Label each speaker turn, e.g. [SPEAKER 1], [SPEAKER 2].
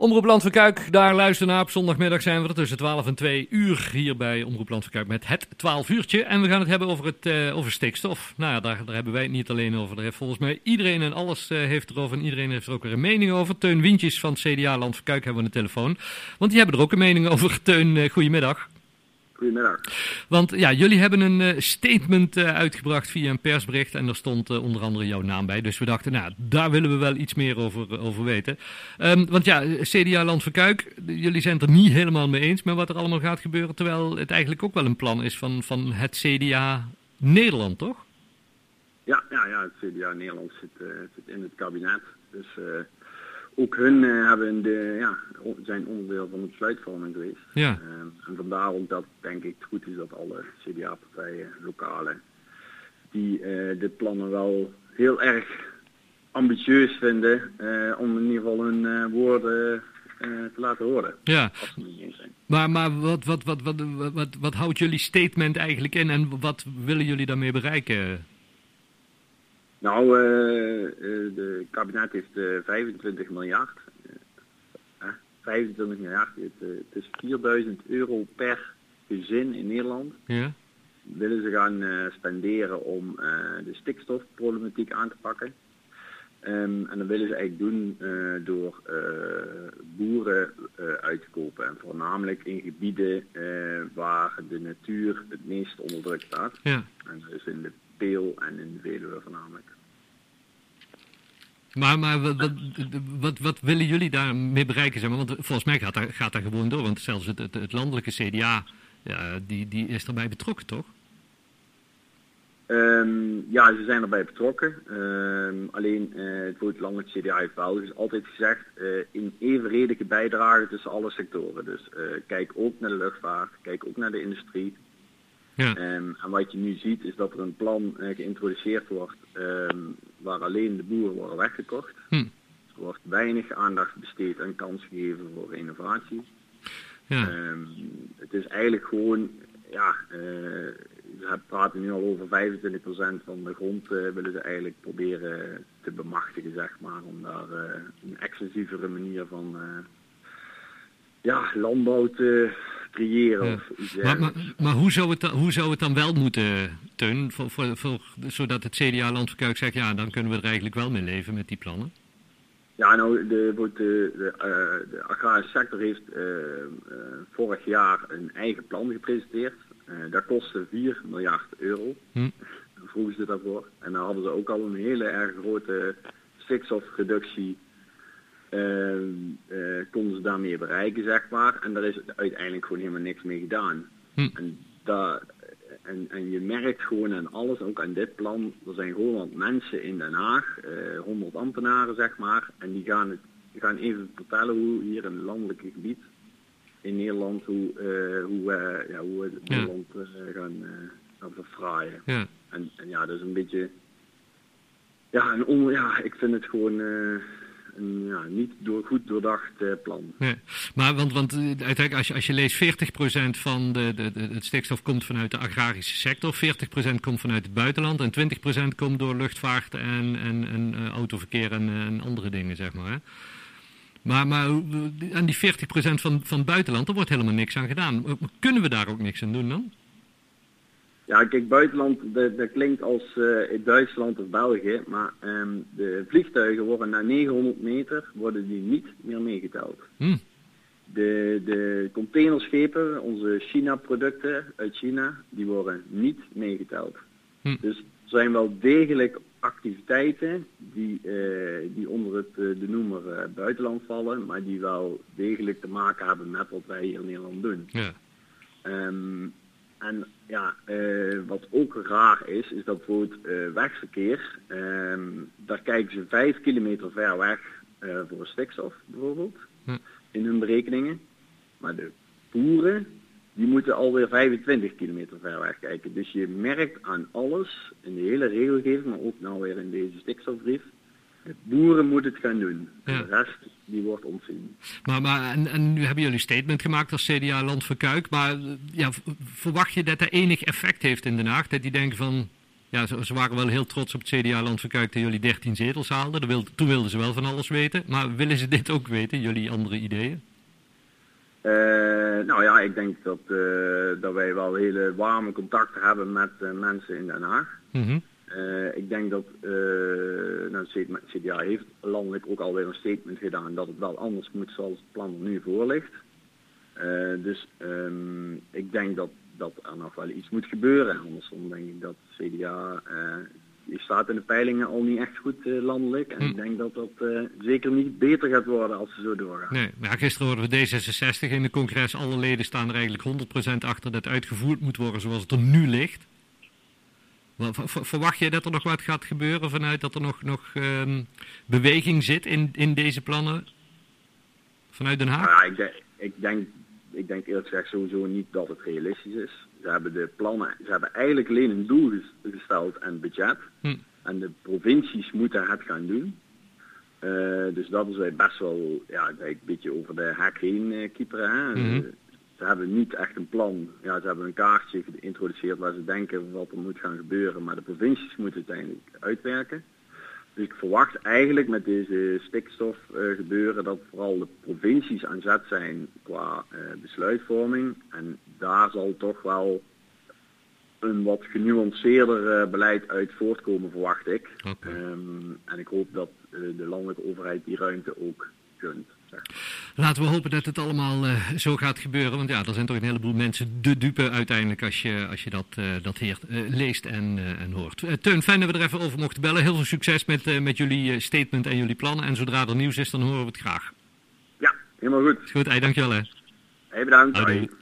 [SPEAKER 1] Omroep Land van daar luister naar. Op zondagmiddag zijn we er tussen 12 en 2 uur hier bij Omroep Land van met het 12 uurtje. En we gaan het hebben over, het, uh, over stikstof. Nou ja, daar, daar, hebben wij het niet alleen over. Daar heeft volgens mij iedereen en alles uh, heeft erover. En iedereen heeft er ook weer een mening over. Teun Wintjes van CDA Land van Kuik hebben we aan de telefoon. Want die hebben er ook een mening over. Teun, uh, goedemiddag.
[SPEAKER 2] Goedemiddag.
[SPEAKER 1] Want ja, jullie hebben een uh, statement uh, uitgebracht via een persbericht en er stond uh, onder andere jouw naam bij. Dus we dachten, nou, daar willen we wel iets meer over, over weten. Um, want ja, CDA Land van Kuik, jullie zijn het er niet helemaal mee eens met wat er allemaal gaat gebeuren. Terwijl het eigenlijk ook wel een plan is van, van het CDA Nederland, toch?
[SPEAKER 2] Ja, ja, ja het CDA Nederland zit, zit in het kabinet. Dus ook hun uh, hebben de, ja, zijn onderdeel van de besluitvorming geweest.
[SPEAKER 1] Ja.
[SPEAKER 2] Uh, en vandaar ook dat denk ik het goed is dat alle CDA-partijen, lokale, die uh, dit plannen wel heel erg ambitieus vinden om in ieder geval hun woorden te laten horen.
[SPEAKER 1] Ja. Maar, maar wat, wat, wat, wat, wat, wat, wat houdt jullie statement eigenlijk in en wat willen jullie daarmee bereiken?
[SPEAKER 2] Nou, uh, de kabinet heeft uh, 25 miljard. Uh, 25 miljard. Het, het, is 4000 euro per gezin in Nederland.
[SPEAKER 1] Ja.
[SPEAKER 2] Willen ze gaan spenderen om de stikstofproblematiek aan te pakken. Um, en dat willen ze eigenlijk doen door boeren uit te kopen. En voornamelijk in gebieden waar de natuur het meest onder druk staat.
[SPEAKER 1] Ja.
[SPEAKER 2] En dat is in de Peel en in de Veluwe voornamelijk.
[SPEAKER 1] Maar, maar wat, wat, willen jullie daarmee bereiken? Zeg maar? Want volgens mij gaat dat, gaat dat gewoon door. Want zelfs het, het, het landelijke CDA, ja, die, die is erbij betrokken, toch?
[SPEAKER 2] Um, ja, ze zijn erbij betrokken. Um, alleen uh, het woord landelijk CDA heeft wel dus altijd gezegd uh, in evenredige bijdrage tussen alle sectoren. Dus uh, kijk ook naar de luchtvaart, kijk ook naar de industrie.
[SPEAKER 1] Ja.
[SPEAKER 2] Um, en wat je nu ziet is dat er een plan geïntroduceerd wordt waar alleen de boeren worden weggekocht.
[SPEAKER 1] Hm.
[SPEAKER 2] Er wordt weinig aandacht besteed en kans gegeven voor innovatie.
[SPEAKER 1] Ja.
[SPEAKER 2] Um, het is eigenlijk gewoon, ja, uh, we praten nu al over 25% van de grond uh, willen ze eigenlijk proberen te bemachtigen, zeg maar, om daar uh, een exclusievere manier van ja, landbouw te creëren.
[SPEAKER 1] Ja.
[SPEAKER 2] Of iets
[SPEAKER 1] Maar, maar, maar hoe, zou het dan, hoe zou het dan wel moeten, Teun? Voor, voor, voor, zodat het CDA Land van Kuik zegt, ja, dan kunnen we er eigenlijk wel mee leven met die plannen.
[SPEAKER 2] Ja, nou, de, de, de, uh, de agrarische sector heeft uh, uh, vorig jaar een eigen plan gepresenteerd. dat kostte 4 miljard euro.
[SPEAKER 1] Hm.
[SPEAKER 2] Vroegen ze daarvoor. En dan hadden ze ook al een hele erg grote stikstofreductie. Konden ze daarmee bereiken, zeg maar. En daar is uiteindelijk gewoon helemaal niks mee gedaan.
[SPEAKER 1] Hm.
[SPEAKER 2] En, daar, en, en je merkt gewoon aan alles, ook aan dit plan, er zijn gewoon wat mensen in Den Haag, eh, 100 ambtenaren zeg maar, en die gaan, het, die gaan even vertellen hoe hier in het landelijke gebied in Nederland, hoe, uh, hoe, uh, ja, hoe we het
[SPEAKER 1] Ja.
[SPEAKER 2] Uh, gaan, gaan verfraaien.
[SPEAKER 1] Ja.
[SPEAKER 2] En, en ja, dat is een beetje, ja, een on, ja ik vind het gewoon een ja, niet door, goed doordacht uh, plan.
[SPEAKER 1] Maar want, want eh, uiteindelijk, als je, als je leest, 40% van de, de, de, het stikstof komt vanuit de agrarische sector, 40% komt vanuit het buitenland en 20% komt door luchtvaart en, en, en uh, autoverkeer en, en andere dingen, zeg maar. Hè? Maar, maar aan die 40% van, van het buitenland, er wordt helemaal niks aan gedaan. Kunnen we daar ook niks aan doen dan?
[SPEAKER 2] Ja, kijk, buitenland, dat, dat klinkt als uh, in Duitsland of België, maar um, de vliegtuigen worden na 900 meter worden die niet meer meegeteld.
[SPEAKER 1] Hm.
[SPEAKER 2] De, de containerschepen, onze China-producten uit China, die worden niet meegeteld.
[SPEAKER 1] Hm.
[SPEAKER 2] Dus er zijn wel degelijk activiteiten die, uh, die onder het, uh, de noemer uh, buitenland vallen, maar die wel degelijk te maken hebben met wat wij hier in Nederland doen.
[SPEAKER 1] Ja.
[SPEAKER 2] Um, en ja, uh, wat ook raar is, is dat bijvoorbeeld uh, wegverkeer, um, daar kijken ze vijf kilometer ver weg uh, voor stikstof bijvoorbeeld,
[SPEAKER 1] Hm.
[SPEAKER 2] in hun berekeningen. Maar de boeren, die moeten alweer 25 kilometer ver weg kijken. Dus je merkt aan alles, in de hele regelgeving, maar ook nou weer in deze stikstofbrief, de boeren moeten het gaan doen.
[SPEAKER 1] Ja.
[SPEAKER 2] de rest, die wordt ontzien.
[SPEAKER 1] Maar, maar en, en nu hebben jullie een statement gemaakt als CDA Land Kuik. Maar eh, ja, verwacht je dat dat enig effect heeft in Den Haag? Dat die denken van, ja, ze, ze, waren wel heel trots op het CDA-land van Kuik dat jullie 13 zetels haalden. Wilde, toen wilden ze wel van alles weten. Maar willen ze dit ook weten, jullie andere ideeën?
[SPEAKER 2] Uh, nou ja, ik denk dat, uh, dat wij wel hele warme contacten hebben met uh, mensen in Den Haag. Mm -hmm. Ik denk dat nou, het CDA heeft landelijk ook alweer een statement gedaan dat het wel anders moet zoals het plan er nu voor ligt. dus um, ik denk dat, dat er nog wel iets moet gebeuren. Andersom denk ik dat CDA die staat in de peilingen al niet echt goed uh, landelijk. En hm. ik denk dat dat uh, zeker niet beter gaat worden als ze zo doorgaan.
[SPEAKER 1] Nee, maar gisteren hoorden we D66 in de congres. Alle leden staan er eigenlijk 100% achter dat uitgevoerd moet worden zoals het er nu ligt. Verwacht je dat er nog wat gaat gebeuren vanuit dat er nog, nog um, beweging zit in, in deze plannen vanuit Den Haag?
[SPEAKER 2] Nou ja, ik, denk, ik, denk, ik denk eerlijk gezegd sowieso niet dat het realistisch is. Ze hebben de plannen, ze hebben eigenlijk alleen een doel gesteld en budget. Hm. En de provincies moeten het gaan doen. Uh, dus dat is best wel ja, een beetje over de hek heen uh, kieperen. Mm ze hebben niet echt een plan. Ja, ze hebben een kaartje geïntroduceerd waar ze denken wat er moet gaan gebeuren. Maar de provincies moeten het uiteindelijk uitwerken. Dus ik verwacht eigenlijk met deze stikstof uh, gebeuren dat vooral de provincies aan zet zijn qua uh, besluitvorming. En daar zal toch wel een wat genuanceerder uh, beleid uit voortkomen, verwacht ik. Okay. Um, en ik hoop dat de landelijke overheid die ruimte ook kunt.
[SPEAKER 1] Laten we hopen dat het allemaal uh, zo gaat gebeuren. Want ja, er zijn toch een heleboel mensen de dupe uiteindelijk als je, als je dat, uh, dat heer, uh, leest en, en hoort. Teun, fijn dat we er even over mochten bellen. Heel veel succes met, met jullie statement en jullie plannen. En zodra er nieuws is, dan horen we het graag.
[SPEAKER 2] Ja, helemaal goed.
[SPEAKER 1] Goed, hey, dankjewel hè.
[SPEAKER 2] Hey, bedankt.